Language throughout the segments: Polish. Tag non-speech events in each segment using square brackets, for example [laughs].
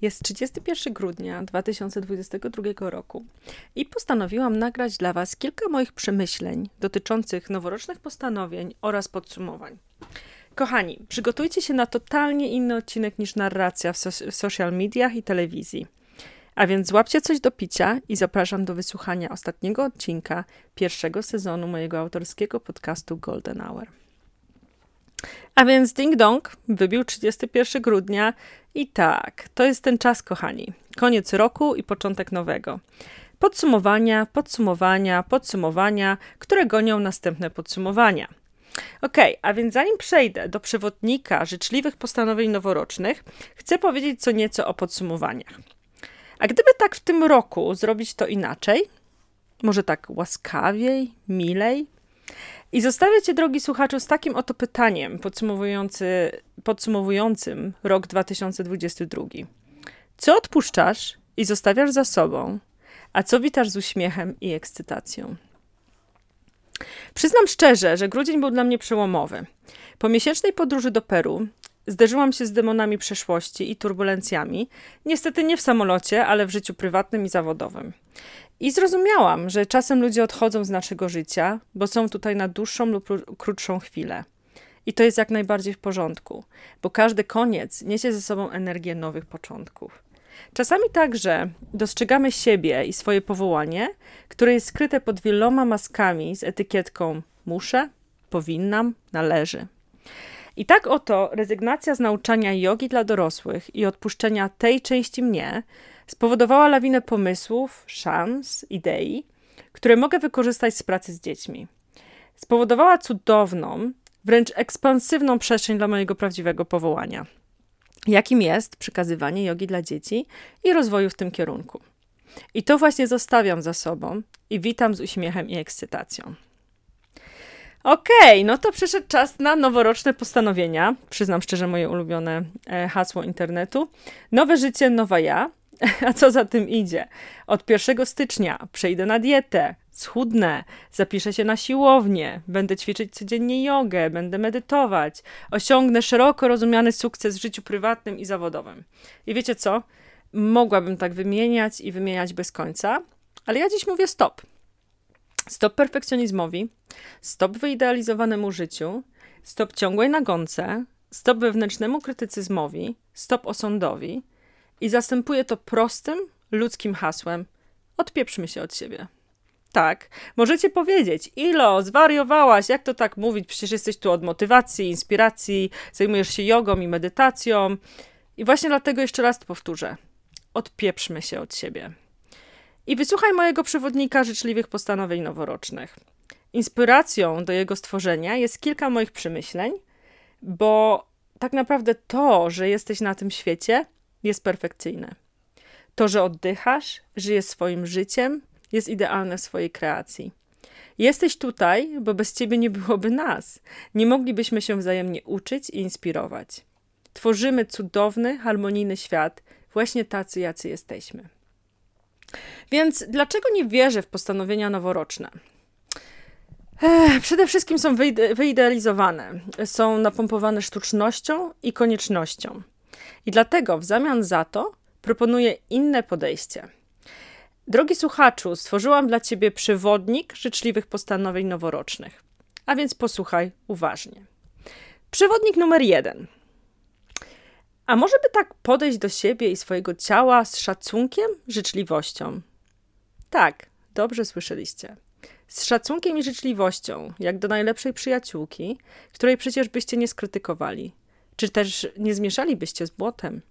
Jest 31 grudnia 2022 roku i postanowiłam nagrać dla Was kilka moich przemyśleń dotyczących noworocznych postanowień oraz podsumowań. Kochani, przygotujcie się na totalnie inny odcinek niż narracja w, so w social mediach i telewizji. A więc złapcie coś do picia i zapraszam do wysłuchania ostatniego odcinka pierwszego sezonu mojego autorskiego podcastu Golden Hour. A więc ding dong, wybił 31 grudnia i tak, to jest ten czas, kochani. Koniec roku i początek nowego. Podsumowania, podsumowania, podsumowania, które gonią następne podsumowania. Ok, a więc zanim przejdę do przewodnika życzliwych postanowień noworocznych, chcę powiedzieć co nieco o podsumowaniach. A gdyby tak w tym roku zrobić to inaczej, może tak łaskawiej, milej? I zostawię Cię, drogi słuchaczu, z takim oto pytaniem podsumowujący, podsumowującym rok 2022. Co odpuszczasz i zostawiasz za sobą, a co witasz z uśmiechem i ekscytacją? Przyznam szczerze, że grudzień był dla mnie przełomowy. Po miesięcznej podróży do Peru zderzyłam się z demonami przeszłości i turbulencjami, niestety nie w samolocie, ale w życiu prywatnym i zawodowym. I zrozumiałam, że czasem ludzie odchodzą z naszego życia, bo są tutaj na dłuższą lub krótszą chwilę. I to jest jak najbardziej w porządku, bo każdy koniec niesie ze sobą energię nowych początków. Czasami także dostrzegamy siebie i swoje powołanie, które jest skryte pod wieloma maskami z etykietką muszę, powinnam, należy. I tak oto rezygnacja z nauczania jogi dla dorosłych i odpuszczenia tej części mnie spowodowała lawinę pomysłów, szans, idei, które mogę wykorzystać z pracy z dziećmi. Spowodowała cudowną, wręcz ekspansywną przestrzeń dla mojego prawdziwego powołania jakim jest przekazywanie jogi dla dzieci i rozwoju w tym kierunku. I to właśnie zostawiam za sobą i witam z uśmiechem i ekscytacją. Okej, okay, no to przyszedł czas na noworoczne postanowienia. Przyznam szczerze moje ulubione e, hasło internetu. Nowe życie, nowa ja. [laughs] A co za tym idzie? Od 1 stycznia przejdę na dietę, schudnę, zapiszę się na siłownię, będę ćwiczyć codziennie jogę, będę medytować, osiągnę szeroko rozumiany sukces w życiu prywatnym i zawodowym. I wiecie co? Mogłabym tak wymieniać i wymieniać bez końca, ale ja dziś mówię stop. Stop perfekcjonizmowi, stop wyidealizowanemu życiu, stop ciągłej nagonce, stop wewnętrznemu krytycyzmowi, stop osądowi i zastępuję to prostym, ludzkim hasłem: odpieprzmy się od siebie. Tak, możecie powiedzieć, Ilo, zwariowałaś, jak to tak mówić? Przecież jesteś tu od motywacji, inspiracji, zajmujesz się jogą i medytacją. I właśnie dlatego jeszcze raz powtórzę. Odpieprzmy się od siebie. I wysłuchaj mojego przewodnika życzliwych postanowień noworocznych. Inspiracją do jego stworzenia jest kilka moich przemyśleń, bo tak naprawdę to, że jesteś na tym świecie, jest perfekcyjne. To, że oddychasz, żyjesz swoim życiem, jest idealne w swojej kreacji. Jesteś tutaj, bo bez ciebie nie byłoby nas. Nie moglibyśmy się wzajemnie uczyć i inspirować. Tworzymy cudowny, harmonijny świat, właśnie tacy, jacy jesteśmy. Więc dlaczego nie wierzę w postanowienia noworoczne? Przede wszystkim są wyide wyidealizowane, są napompowane sztucznością i koniecznością. I dlatego w zamian za to proponuję inne podejście – Drogi słuchaczu, stworzyłam dla Ciebie przewodnik życzliwych postanowień noworocznych. A więc posłuchaj uważnie. Przewodnik numer jeden. A może by tak podejść do siebie i swojego ciała z szacunkiem, życzliwością? Tak, dobrze słyszeliście. Z szacunkiem i życzliwością, jak do najlepszej przyjaciółki, której przecież byście nie skrytykowali, czy też nie zmieszalibyście z błotem.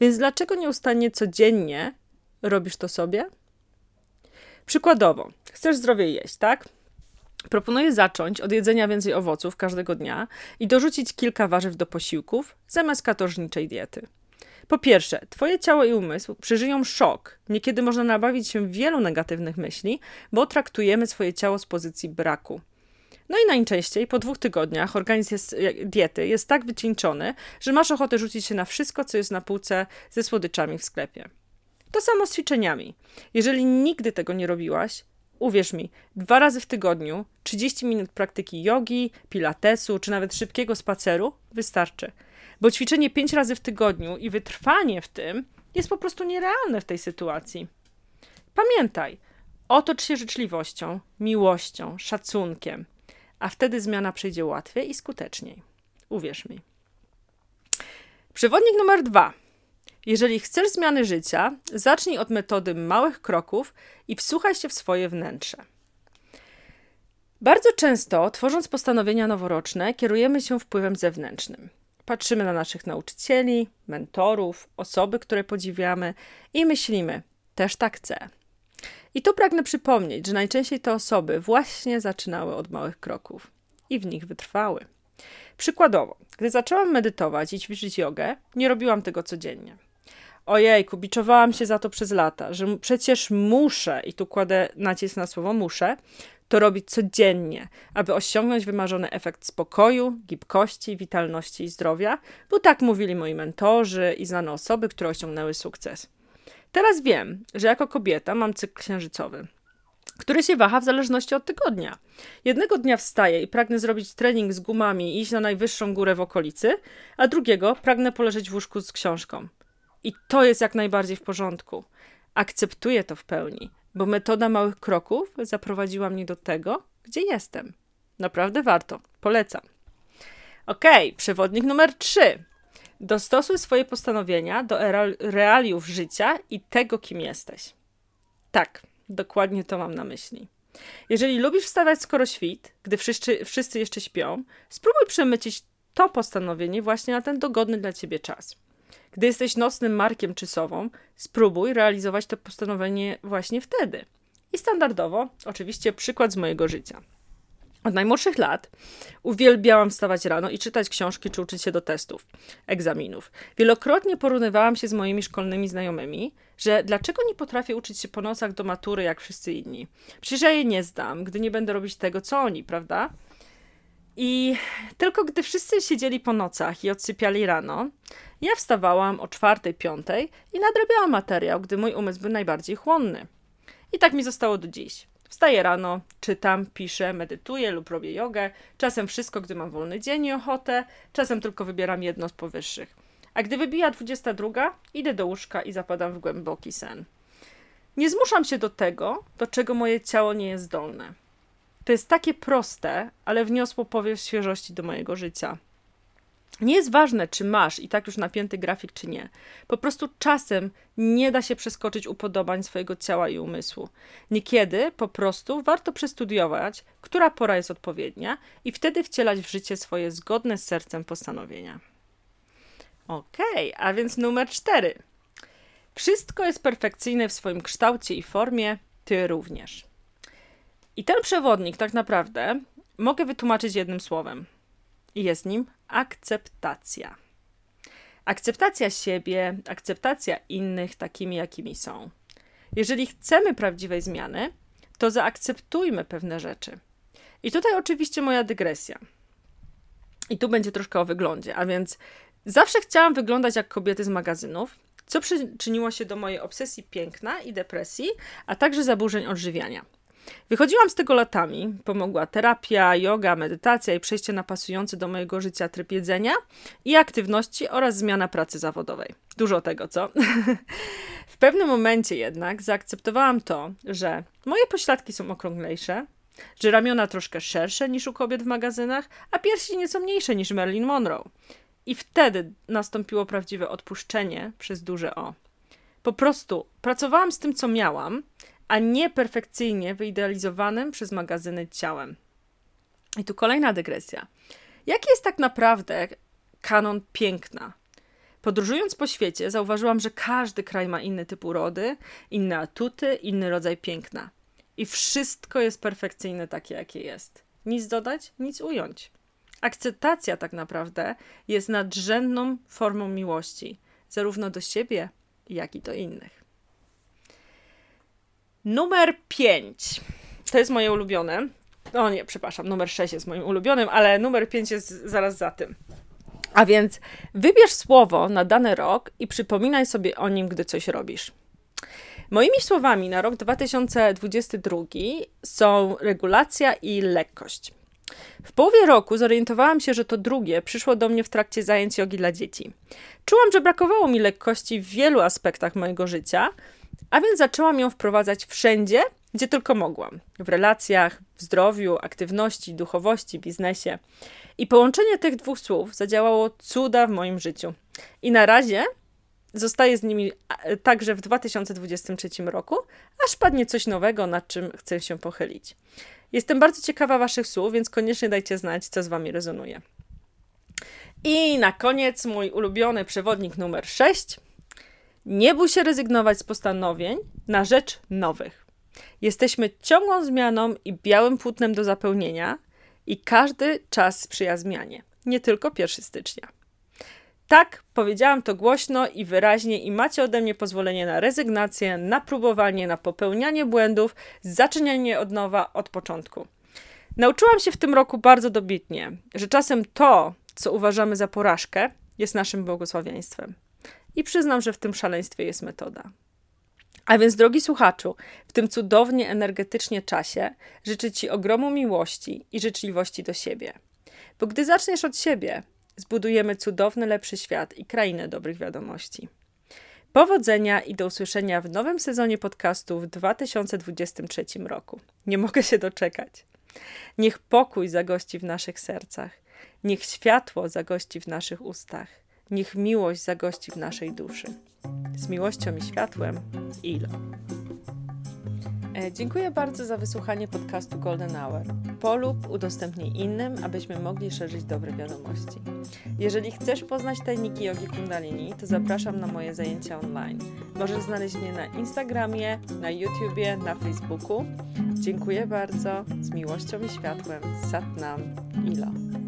Więc dlaczego nieustannie codziennie robisz to sobie? Przykładowo, chcesz zdrowie jeść, tak? Proponuję zacząć od jedzenia więcej owoców każdego dnia i dorzucić kilka warzyw do posiłków zamiast katorżniczej diety. Po pierwsze, twoje ciało i umysł przeżyją szok. Niekiedy można nabawić się wielu negatywnych myśli, bo traktujemy swoje ciało z pozycji braku. No i najczęściej po dwóch tygodniach organizm jest, diety jest tak wycieńczony, że masz ochotę rzucić się na wszystko, co jest na półce ze słodyczami w sklepie. To samo z ćwiczeniami. Jeżeli nigdy tego nie robiłaś, uwierz mi, dwa razy w tygodniu 30 minut praktyki jogi, pilatesu czy nawet szybkiego spaceru wystarczy. Bo ćwiczenie 5 razy w tygodniu i wytrwanie w tym jest po prostu nierealne w tej sytuacji. Pamiętaj, otocz się życzliwością, miłością, szacunkiem a wtedy zmiana przyjdzie łatwiej i skuteczniej. Uwierz mi. Przewodnik numer dwa. Jeżeli chcesz zmiany życia, zacznij od metody małych kroków i wsłuchaj się w swoje wnętrze. Bardzo często, tworząc postanowienia noworoczne, kierujemy się wpływem zewnętrznym. Patrzymy na naszych nauczycieli, mentorów, osoby, które podziwiamy i myślimy: też tak chcę, i tu pragnę przypomnieć, że najczęściej te osoby właśnie zaczynały od małych kroków i w nich wytrwały. Przykładowo, gdy zaczęłam medytować i ćwiczyć jogę, nie robiłam tego codziennie. Ojej, biczowałam się za to przez lata, że przecież muszę, i tu kładę nacisk na słowo muszę, to robić codziennie, aby osiągnąć wymarzony efekt spokoju, gibkości, witalności i zdrowia, bo tak mówili moi mentorzy i znane osoby, które osiągnęły sukces. Teraz wiem, że jako kobieta mam cykl księżycowy, który się waha w zależności od tygodnia. Jednego dnia wstaję i pragnę zrobić trening z gumami i iść na najwyższą górę w okolicy, a drugiego pragnę poleżeć w łóżku z książką. I to jest jak najbardziej w porządku. Akceptuję to w pełni, bo metoda małych kroków zaprowadziła mnie do tego, gdzie jestem. Naprawdę warto. Polecam. Ok, przewodnik numer 3. Dostosuj swoje postanowienia do realiów życia i tego, kim jesteś. Tak, dokładnie to mam na myśli. Jeżeli lubisz wstawać skoro świt, gdy wszyscy, wszyscy jeszcze śpią, spróbuj przemycić to postanowienie właśnie na ten dogodny dla ciebie czas. Gdy jesteś nocnym markiem czy sową, spróbuj realizować to postanowienie właśnie wtedy. I standardowo, oczywiście, przykład z mojego życia. Od najmłodszych lat uwielbiałam wstawać rano i czytać książki czy uczyć się do testów, egzaminów. Wielokrotnie porównywałam się z moimi szkolnymi znajomymi, że dlaczego nie potrafię uczyć się po nocach do matury jak wszyscy inni. Przecież ja je nie zdam, gdy nie będę robić tego, co oni, prawda? I tylko gdy wszyscy siedzieli po nocach i odsypiali rano, ja wstawałam o czwartej, piątej i nadrabiałam materiał, gdy mój umysł był najbardziej chłonny. I tak mi zostało do dziś. Wstaję rano, czytam, piszę, medytuję lub robię jogę. Czasem wszystko, gdy mam wolny dzień i ochotę. Czasem tylko wybieram jedno z powyższych. A gdy wybija 22, idę do łóżka i zapadam w głęboki sen. Nie zmuszam się do tego, do czego moje ciało nie jest zdolne. To jest takie proste, ale wniosło powiew świeżości do mojego życia. Nie jest ważne, czy masz i tak już napięty grafik, czy nie. Po prostu czasem nie da się przeskoczyć upodobań swojego ciała i umysłu. Niekiedy po prostu warto przestudiować, która pora jest odpowiednia i wtedy wcielać w życie swoje zgodne z sercem postanowienia. Okej, okay, a więc numer cztery. Wszystko jest perfekcyjne w swoim kształcie i formie, ty również. I ten przewodnik tak naprawdę mogę wytłumaczyć jednym słowem. I jest nim akceptacja. Akceptacja siebie, akceptacja innych takimi, jakimi są. Jeżeli chcemy prawdziwej zmiany, to zaakceptujmy pewne rzeczy. I tutaj oczywiście moja dygresja. I tu będzie troszkę o wyglądzie, a więc zawsze chciałam wyglądać jak kobiety z magazynów, co przyczyniło się do mojej obsesji piękna i depresji, a także zaburzeń odżywiania. Wychodziłam z tego latami. Pomogła terapia, yoga, medytacja i przejście na pasujący do mojego życia tryb jedzenia i aktywności oraz zmiana pracy zawodowej. Dużo tego, co? [laughs] w pewnym momencie jednak zaakceptowałam to, że moje pośladki są okrąglejsze, że ramiona troszkę szersze niż u kobiet w magazynach, a piersi nieco mniejsze niż Marilyn Monroe. I wtedy nastąpiło prawdziwe odpuszczenie przez duże O. Po prostu pracowałam z tym, co miałam, a nie perfekcyjnie wyidealizowanym przez magazyny ciałem. I tu kolejna dygresja. Jaki jest tak naprawdę kanon piękna? Podróżując po świecie, zauważyłam, że każdy kraj ma inny typ urody, inne atuty, inny rodzaj piękna. I wszystko jest perfekcyjne takie, jakie jest. Nic dodać, nic ująć. Akceptacja tak naprawdę jest nadrzędną formą miłości, zarówno do siebie, jak i do innych. Numer 5. To jest moje ulubione. O nie, przepraszam, numer 6 jest moim ulubionym, ale numer 5 jest zaraz za tym. A więc wybierz słowo na dany rok i przypominaj sobie o nim, gdy coś robisz. Moimi słowami na rok 2022 są regulacja i lekkość. W połowie roku zorientowałam się, że to drugie przyszło do mnie w trakcie zajęć jogi dla dzieci. Czułam, że brakowało mi lekkości w wielu aspektach mojego życia, a więc zaczęłam ją wprowadzać wszędzie, gdzie tylko mogłam. W relacjach, w zdrowiu, aktywności, duchowości, biznesie. I połączenie tych dwóch słów zadziałało cuda w moim życiu. I na razie zostaję z nimi także w 2023 roku, aż padnie coś nowego, nad czym chcę się pochylić. Jestem bardzo ciekawa Waszych słów, więc koniecznie dajcie znać, co z Wami rezonuje. I na koniec mój ulubiony przewodnik numer 6. Nie bój się rezygnować z postanowień na rzecz nowych. Jesteśmy ciągłą zmianą i białym płótnem do zapełnienia, i każdy czas sprzyja zmianie, nie tylko 1 stycznia. Tak, powiedziałam to głośno i wyraźnie, i macie ode mnie pozwolenie na rezygnację, na próbowanie, na popełnianie błędów, zaczynanie od nowa, od początku. Nauczyłam się w tym roku bardzo dobitnie, że czasem to, co uważamy za porażkę, jest naszym błogosławieństwem. I przyznam, że w tym szaleństwie jest metoda. A więc, drogi słuchaczu, w tym cudownie energetycznie czasie życzę Ci ogromu miłości i życzliwości do siebie. Bo gdy zaczniesz od siebie, zbudujemy cudowny, lepszy świat i krainę dobrych wiadomości. Powodzenia i do usłyszenia w nowym sezonie podcastu w 2023 roku. Nie mogę się doczekać. Niech pokój zagości w naszych sercach, niech światło zagości w naszych ustach, niech miłość zagości w naszej duszy. Z miłością i światłem, Ilo. E, dziękuję bardzo za wysłuchanie podcastu Golden Hour. Polub, udostępnij innym, abyśmy mogli szerzyć dobre wiadomości. Jeżeli chcesz poznać tajniki jogi kundalini, to zapraszam na moje zajęcia online. Możesz znaleźć mnie na Instagramie, na YouTubie, na Facebooku. Dziękuję bardzo. Z miłością i światłem. Satnam. Ilo.